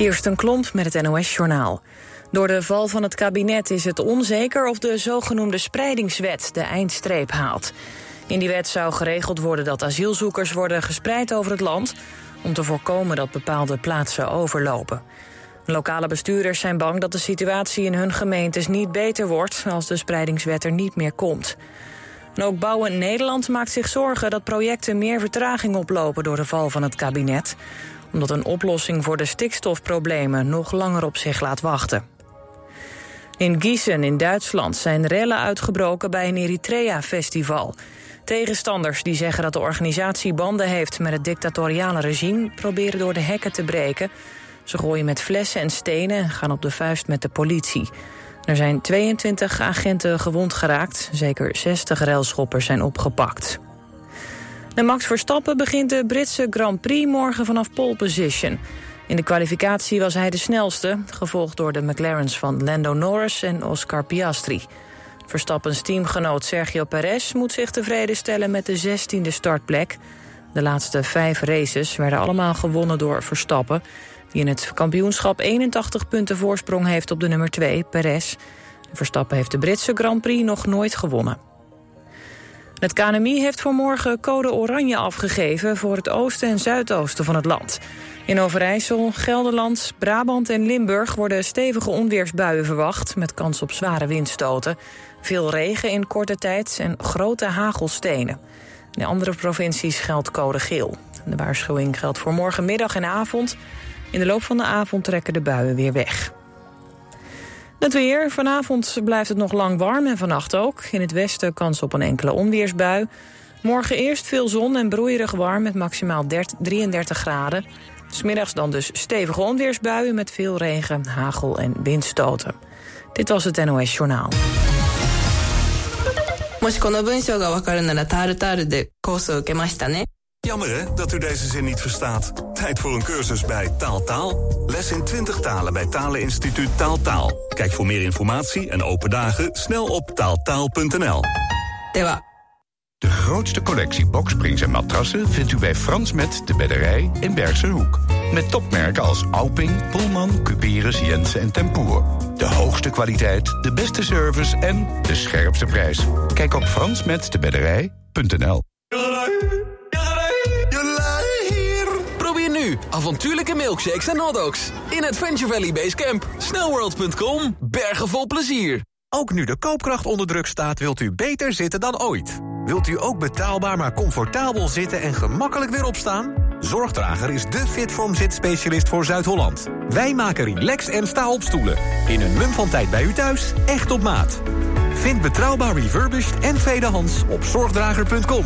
Kirsten Klomp met het NOS-journaal. Door de val van het kabinet is het onzeker of de zogenoemde spreidingswet de eindstreep haalt. In die wet zou geregeld worden dat asielzoekers worden gespreid over het land... om te voorkomen dat bepaalde plaatsen overlopen. Lokale bestuurders zijn bang dat de situatie in hun gemeentes niet beter wordt... als de spreidingswet er niet meer komt. Ook Bouwen Nederland maakt zich zorgen dat projecten meer vertraging oplopen door de val van het kabinet omdat een oplossing voor de stikstofproblemen nog langer op zich laat wachten. In Gießen in Duitsland zijn rellen uitgebroken bij een Eritrea-festival. Tegenstanders die zeggen dat de organisatie banden heeft met het dictatoriale regime... proberen door de hekken te breken. Ze gooien met flessen en stenen en gaan op de vuist met de politie. Er zijn 22 agenten gewond geraakt. Zeker 60 relschoppers zijn opgepakt. En Max Verstappen begint de Britse Grand Prix morgen vanaf pole position. In de kwalificatie was hij de snelste, gevolgd door de McLaren's van Lando Norris en Oscar Piastri. Verstappens teamgenoot Sergio Perez moet zich tevreden stellen met de 16e startplek. De laatste vijf races werden allemaal gewonnen door Verstappen... die in het kampioenschap 81 punten voorsprong heeft op de nummer 2, Perez. Verstappen heeft de Britse Grand Prix nog nooit gewonnen. Het KNMI heeft voor morgen code oranje afgegeven... voor het oosten en zuidoosten van het land. In Overijssel, Gelderland, Brabant en Limburg... worden stevige onweersbuien verwacht... met kans op zware windstoten. Veel regen in korte tijd en grote hagelstenen. In andere provincies geldt code geel. De waarschuwing geldt voor morgenmiddag en avond. In de loop van de avond trekken de buien weer weg. Het weer. Vanavond blijft het nog lang warm en vannacht ook. In het westen kans op een enkele onweersbui. Morgen eerst veel zon en broeierig warm met maximaal 33 graden. Smiddags dan dus stevige onweersbuien met veel regen, hagel en windstoten. Dit was het NOS Journaal. もしこの文章がわかるならタールタールでコースを受けましたね。Jammer hè, dat u deze zin niet verstaat. Tijd voor een cursus bij Taaltaal. Les in 20 talen bij Taleninstituut Taaltaal. Kijk voor meer informatie en open dagen snel op taaltaal.nl. De grootste collectie boksprings en matrassen vindt u bij Frans Met de Bedderij in Bergse Hoek. Met topmerken als Alping, Pullman, Cuperus, Jensen en Tempoer. De hoogste kwaliteit, de beste service en de scherpste prijs. Kijk op fransmetdebedderij.nl. avontuurlijke milkshakes en hotdogs in Adventure Valley Base Camp. Snowworld.com, bergen vol plezier. Ook nu de koopkracht onder druk staat, wilt u beter zitten dan ooit. Wilt u ook betaalbaar maar comfortabel zitten en gemakkelijk weer opstaan? Zorgdrager is de Fitform zitspecialist voor Zuid-Holland. Wij maken relax en sta-opstoelen. In een mum van tijd bij u thuis, echt op maat. Vind betrouwbaar refurbished en tweedehands op zorgdrager.com.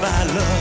my love.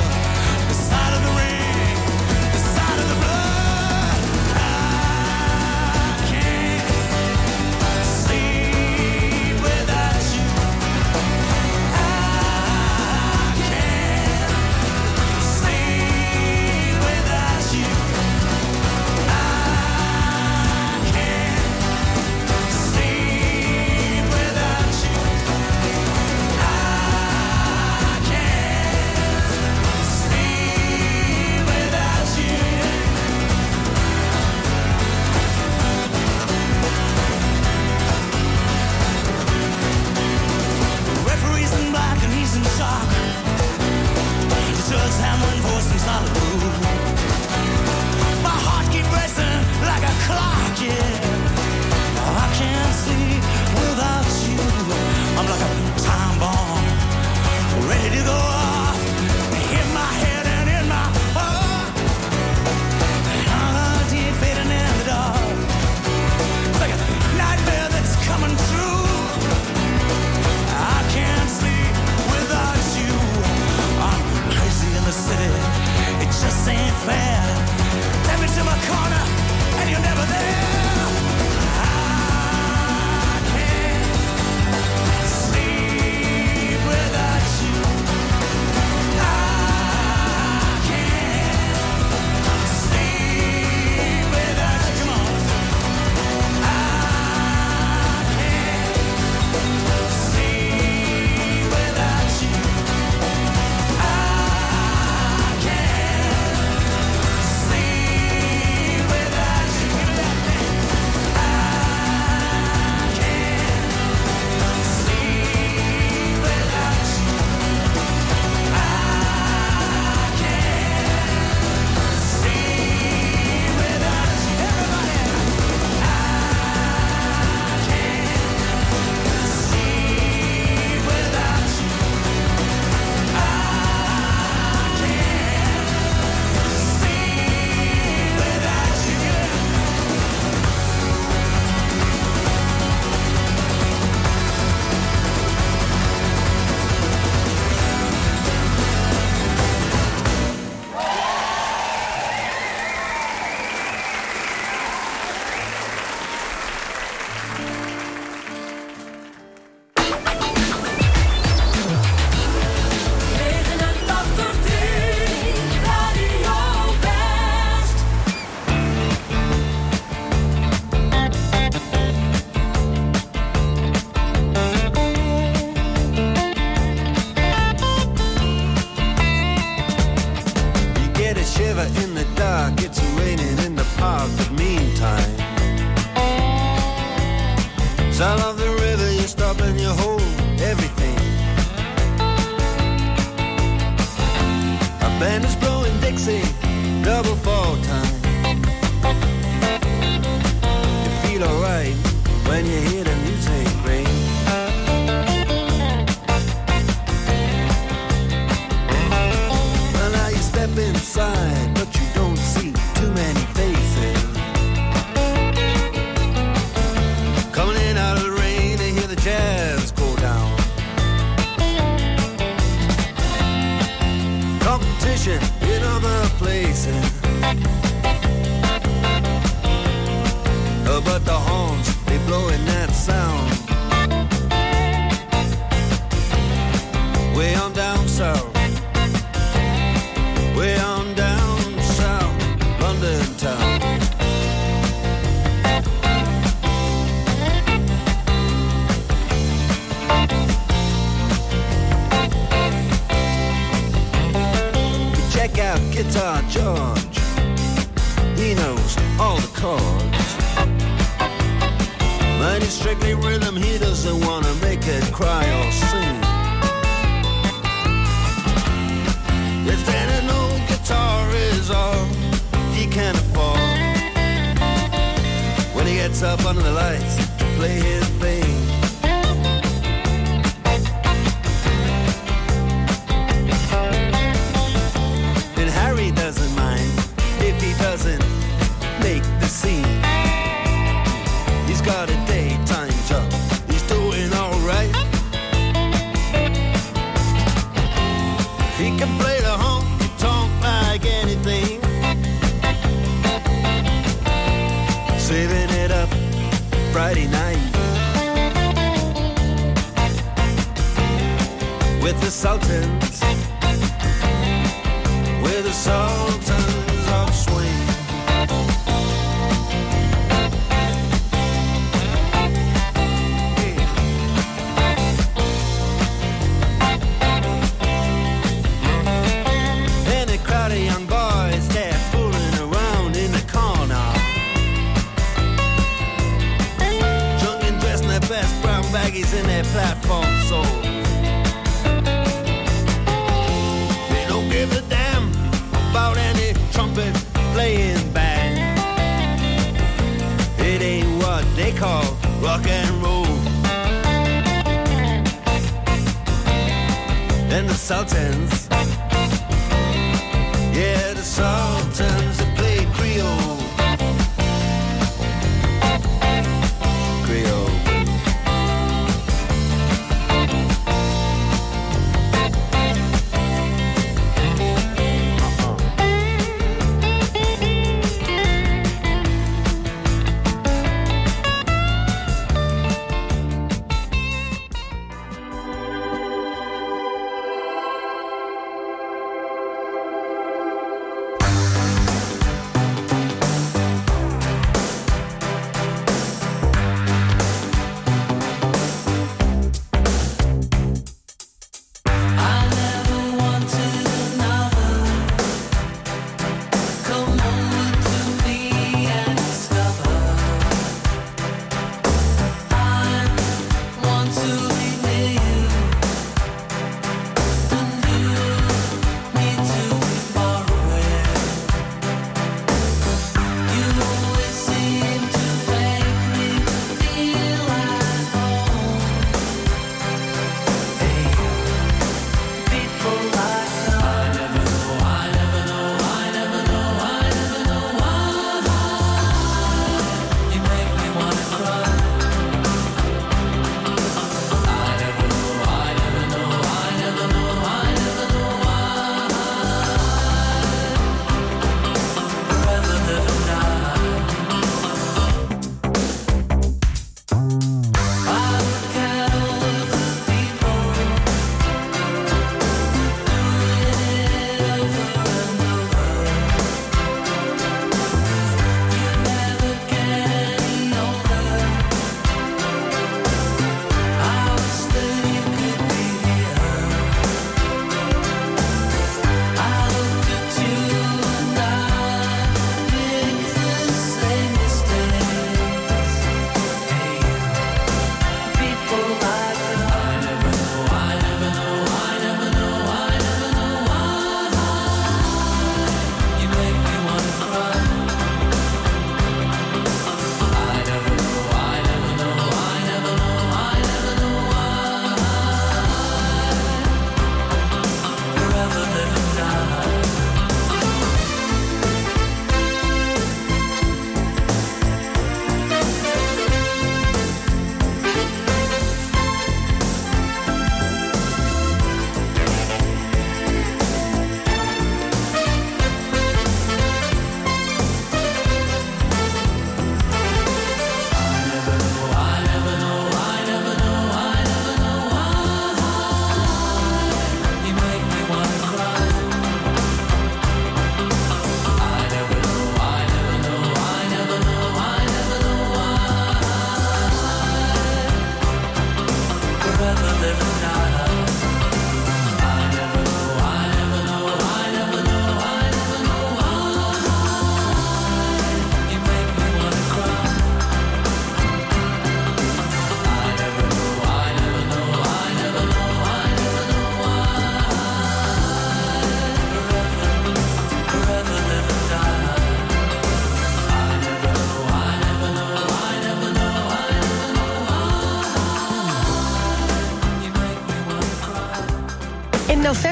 Platform soles. They don't give a damn about any trumpet playing band. It ain't what they call rock and roll. And the Sultans, yeah, the Sultans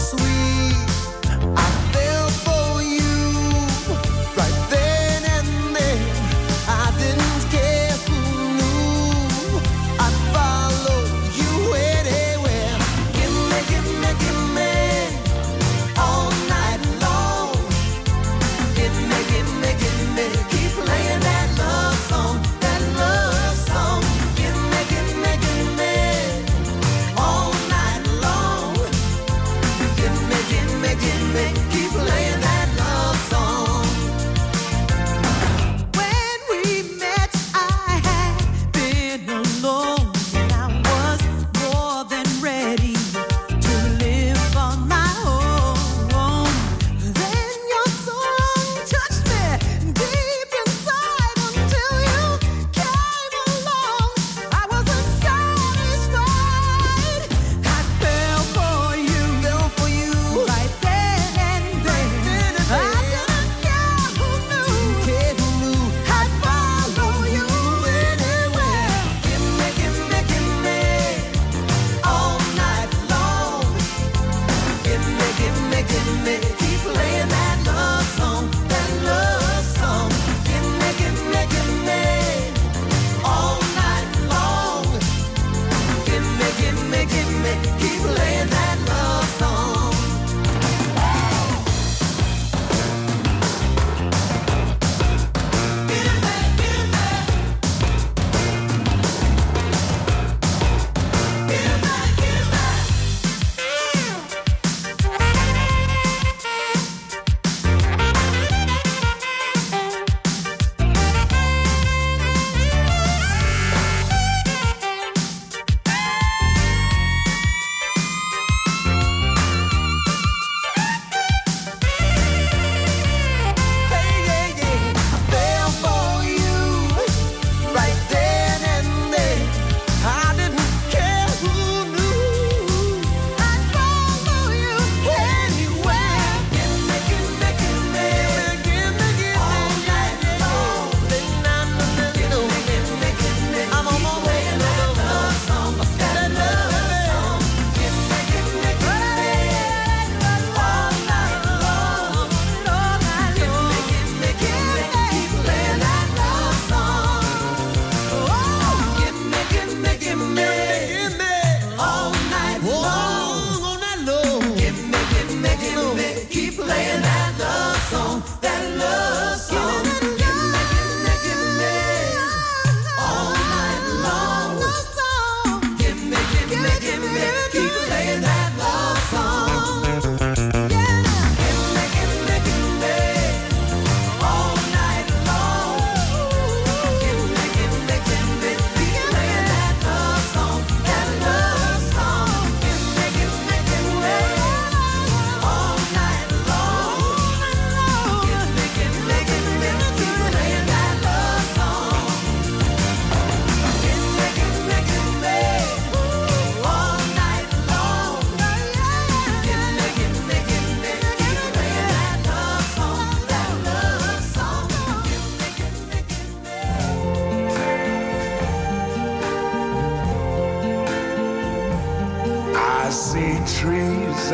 sweet. I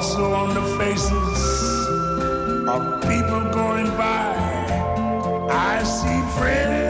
also on the faces of people going by. I see friends.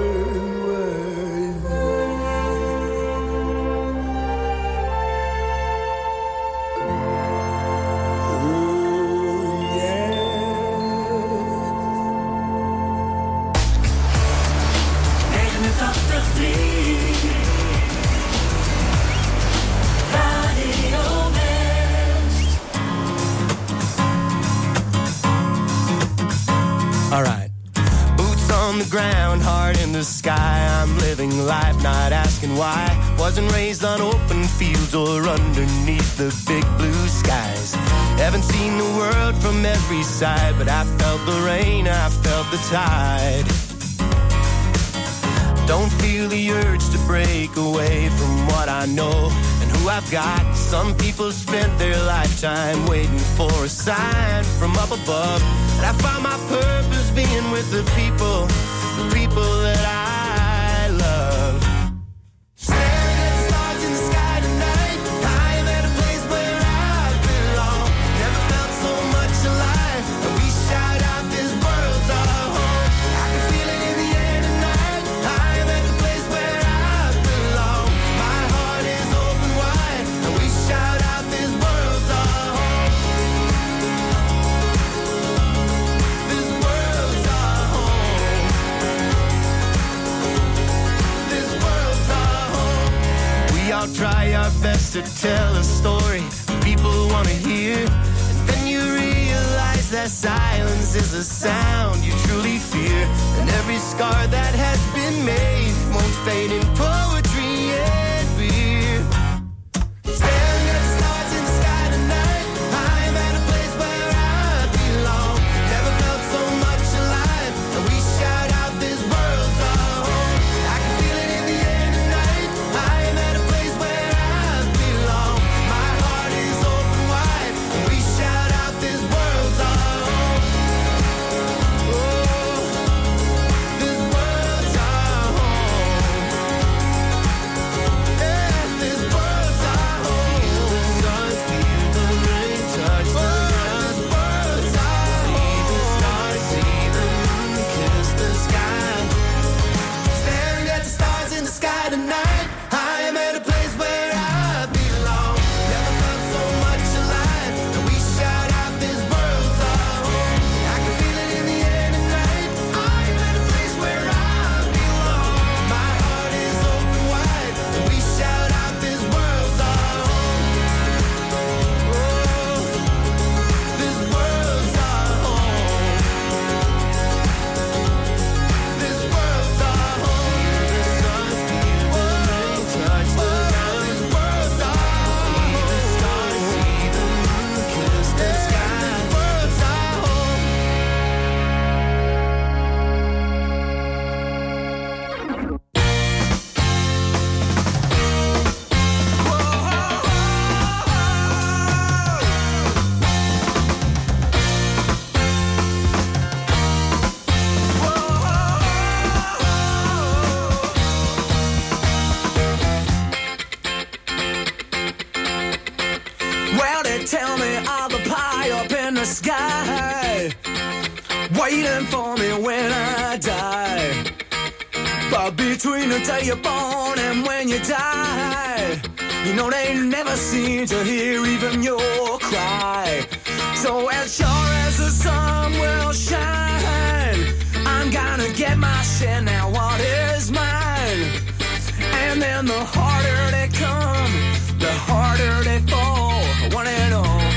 outside, but I felt the rain, I felt the tide. Don't feel the urge to break away from what I know and who I've got. Some people spent their lifetime waiting for a sign from up above. And I found my purpose being with the people, the people that I Between the day you're born and when you die. You know they never seem to hear even your cry. So as sure as the sun will shine, I'm gonna get my share now. What is mine? And then the harder they come, the harder they fall. One and all.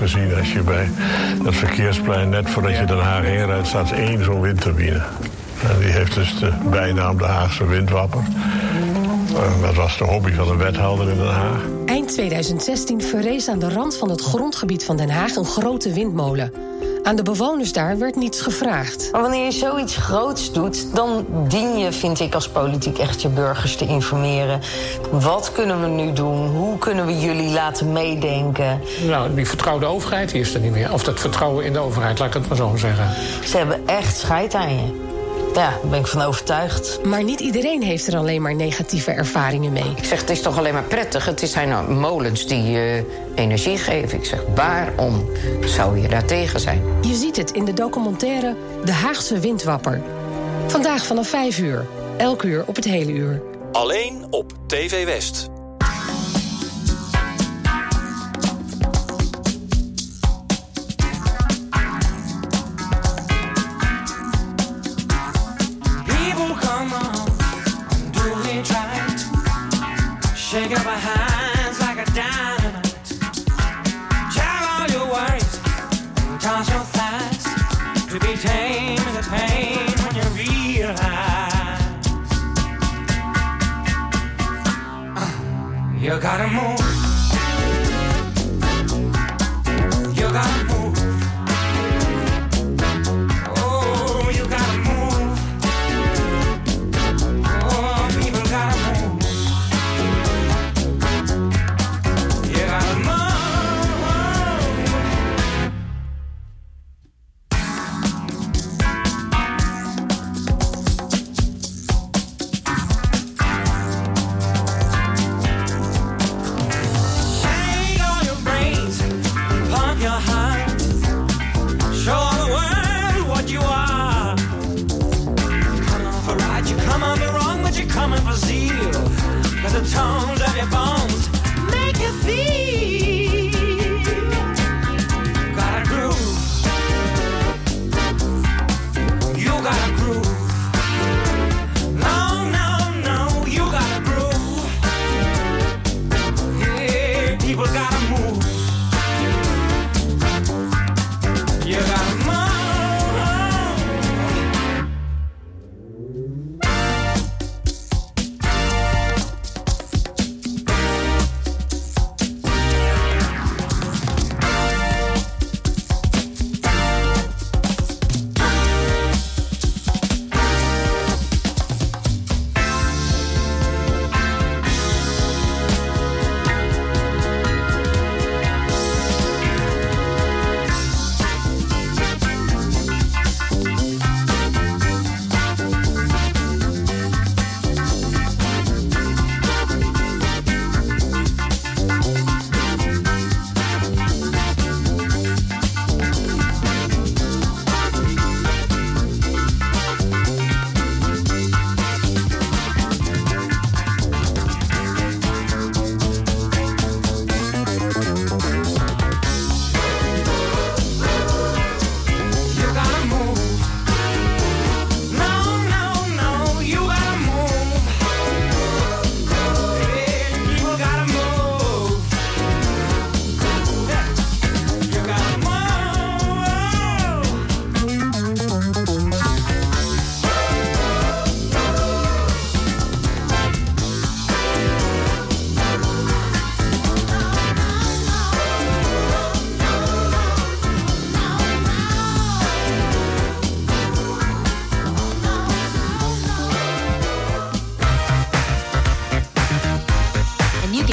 Eens gezien. Als je bij dat verkeersplein, net voordat je Den Haag heen rijdt, staat één zo'n windturbine. En die heeft dus de bijnaam de Haagse windwapper. Eh, Dat was de hobby van een wethouder in Den Haag. Eind 2016 verrees aan de rand van het grondgebied van Den Haag een grote windmolen. Aan de bewoners daar werd niets gevraagd. Maar wanneer je zoiets groots doet, dan dien je, vind ik, als politiek echt je burgers te informeren. Wat kunnen we nu doen? Hoe kunnen we jullie laten meedenken? Nou, die vertrouwde overheid die is er niet meer. Of dat vertrouwen in de overheid, laat ik het maar zo zeggen. Ze hebben echt scheid aan je. Ja, daar ben ik van overtuigd. Maar niet iedereen heeft er alleen maar negatieve ervaringen mee. Ik zeg, het is toch alleen maar prettig. Het zijn nou molens die eh, energie geven. Ik zeg, waarom zou je daar tegen zijn? Je ziet het in de documentaire De Haagse Windwapper. Vandaag vanaf 5 uur. Elk uur op het hele uur. Alleen op TV West.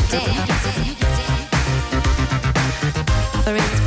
For inspiration.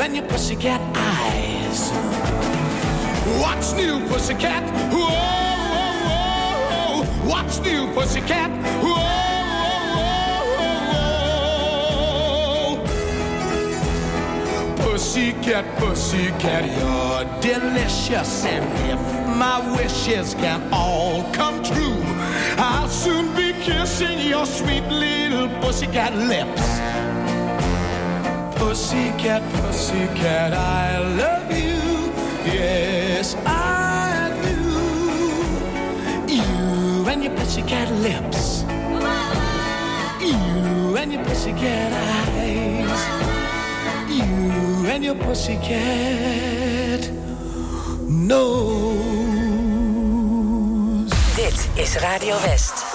And your pussycat eyes. What's new, pussycat? Whoa, whoa, whoa. What's new, pussycat? Whoa, whoa, whoa. Pussycat, pussycat, you're delicious. And if my wishes can all come true, I'll soon be kissing your sweet little pussycat lips. Pussycat, pussycat, I love you. Yes, I do. You and your pussycat lips. You and your pussycat eyes. You and your pussycat nose. Dit is Radio West.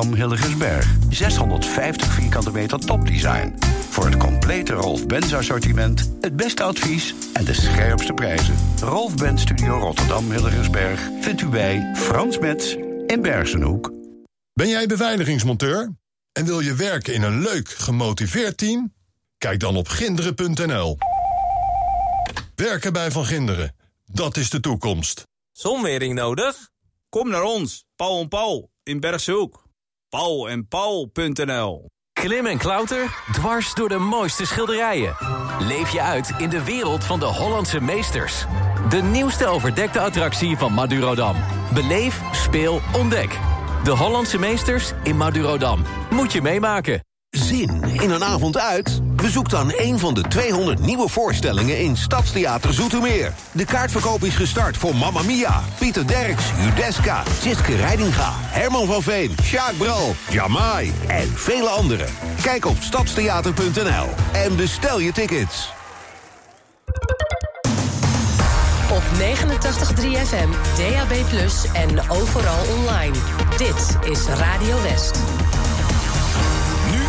Studio Rotterdam Hilligersberg. 650 vierkante meter topdesign. Voor het complete Rolf Benz assortiment, het beste advies en de scherpste prijzen. Rolf Ben Studio Rotterdam Hilligersberg vindt u bij Frans Metz in Bergenhoek. Ben jij beveiligingsmonteur? En wil je werken in een leuk, gemotiveerd team? Kijk dan op ginderen.nl. Werken bij Van Ginderen, dat is de toekomst. Zonwering nodig? Kom naar ons, Paul en Paul, in Bergshoek. Paul en Paul.nl Klim en klauter, dwars door de mooiste schilderijen. Leef je uit in de wereld van de Hollandse meesters. De nieuwste overdekte attractie van Madurodam. Beleef, speel, ontdek. De Hollandse meesters in Madurodam. Moet je meemaken. Zin in een avond uit? Bezoek dan een van de 200 nieuwe voorstellingen in Stadstheater Zoetermeer. De kaartverkoop is gestart voor Mamma Mia, Pieter Derks, Judeska, Siske Reidinga, Herman van Veen, Sjaak Bral, Jamai en vele anderen. Kijk op stadstheater.nl en bestel je tickets. Op 89.3 FM, DAB+, en overal online. Dit is Radio West.